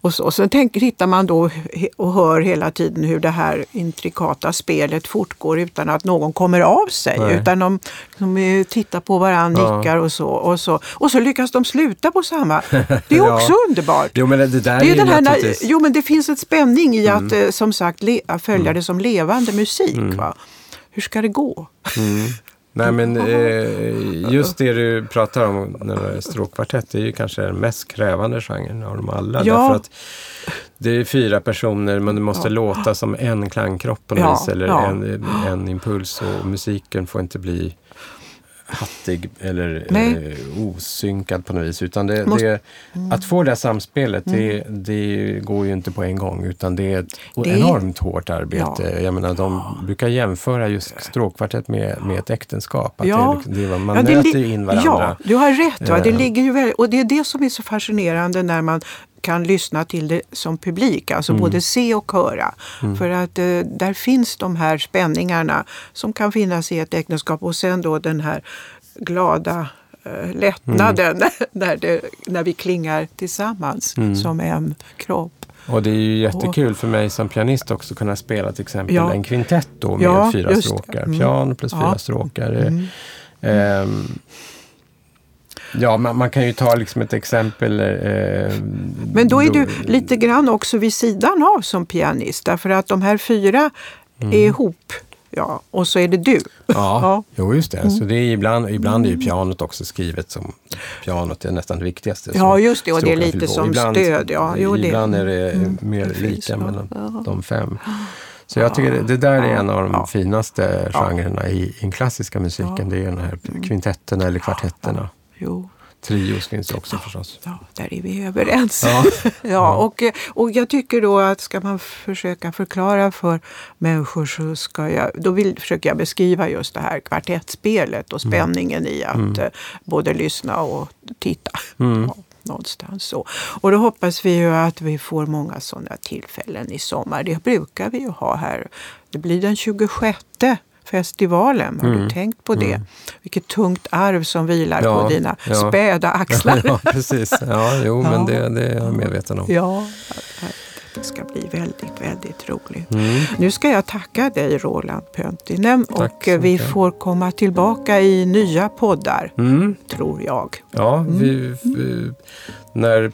Och så, och så tänker, tittar man då och hör hela tiden hur det här intrikata spelet fortgår utan att någon kommer av sig. Nej. Utan de, de tittar på varandra, Ja. nickar och så, och så. Och så lyckas de sluta på samma. [LAUGHS] Det är Ja. också underbart. jo, men det, det där Det är är, den här, naturligtvis... jo men det finns ett spänning i Mm. att eh, som sagt le, följa det som levande musik. Va? Hur ska det gå? [LAUGHS] Nej, men [LAUGHS] eh, just det du pratar om när det är stråkkvartett, det är ju kanske den mest krävande genren av dem alla. Ja. Därför att det är fyra personer, men det måste Ja. låta som en klangkropp på något Ja, vis, eller en, en impuls. Och musiken får inte bli hattig eller Nej. eh, osynkad på något vis. Utan det, Måste- det, att få det här samspelet, det, det går ju inte på en gång. Utan det är ett Det enormt hårt arbete. Ja. Jag menar, de brukar jämföra just stråkkvartett med, med ett äktenskap. Att Ja. det, det, man Ja, ju in varandra. Ja, du har rätt. Va? Det Eh. ligger ju väl, och det är det som är så fascinerande när man kan lyssna till det som publik, alltså Mm. både se och höra. För att eh, där finns de här spänningarna som kan finnas i ett äktenskap och sen då den här glada eh, lättnaden Mm. [LAUGHS] när, det, när vi klingar tillsammans som en kropp. Och det är ju jättekul för mig som pianist också att kunna spela till exempel Ja. en kvintett då med Ja, fyra stråkar. Mm. Piano plus Ja. fyra stråkar. Ehm, ja, man, man kan ju ta liksom ett exempel. Eh, Men då är du lite grann också vid sidan av som pianist därför att de här fyra är ihop. Ja, och så är det du. Mm. Ja, Ja. Mm. jo just det. Så det är ibland, ibland är ju pianot också skrivet som pianot är nästan det viktigaste. Ja, just det, och det är lite fyller på. som ibland, stöd, ja, jo, det- ibland är det mer det lika mellan Ja. de fem. Så jag tycker det, det där är en av de finaste genrerna i, den klassiska musiken. Det är de här kvintetterna eller kvartetterna. Jo. Trios finns det också förstås. Ja, där är vi överens. Ja. [LAUGHS] Ja, och, och jag tycker då att ska man försöka förklara för människor så ska jag, då vill, försöker jag beskriva just det här kvartettspelet och spänningen i att eh, både lyssna och titta. Ja, någonstans så. Och då hoppas vi ju att vi får många sådana tillfällen i sommar. Det brukar vi ju ha här. Det blir den 26 festivalen. Har du tänkt på det? Vilket tungt arv som vilar Ja, på dina ja. späda axlar. [LAUGHS] ja, precis. Ja, jo, Ja. men det, det är jag medveten om. Ja, det ska bli väldigt, väldigt roligt. Mm. Nu ska jag tacka dig Roland Pöntinen Tack och vi mycket. får komma tillbaka i nya poddar, Mm. tror jag. Ja, vi, vi, när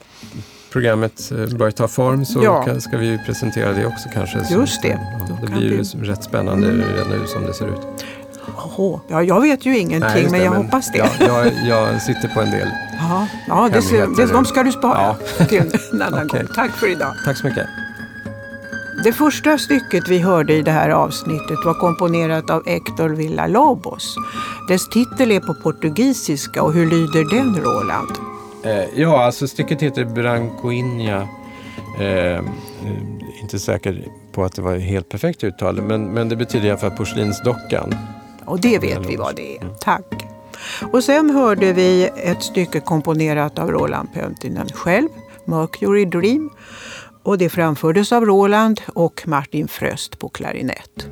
programmet eh, börjar ta form så Ja. ska vi presentera det också kanske. Just det. Ja, det blir ju vi- rätt spännande redan nu som det ser ut. Ja, jag vet ju ingenting, Nej, just men det, jag hoppas det. Ja, jag, jag sitter på en del. Ja, ja det, det, de ska du spara [LAUGHS] till en annan [LAUGHS] Okej. gång. Tack för idag. Tack så mycket. Det första stycket vi hörde i det här avsnittet var komponerat av Héctor Villa-Lobos. Dess titel är på portugisiska och hur lyder den, Roland? Eh, ja, alltså stycket heter Brancoinha. Eh, inte säker på att det var helt perfekt uttal, men, men det betyder i alla fall porslinsdockan. Och det vet vi vad det är. Tack. Och sen hörde vi ett stycke komponerat av Roland Pöntinen själv, Mercury Dream. Och det framfördes av Roland och Martin Fröst på klarinett.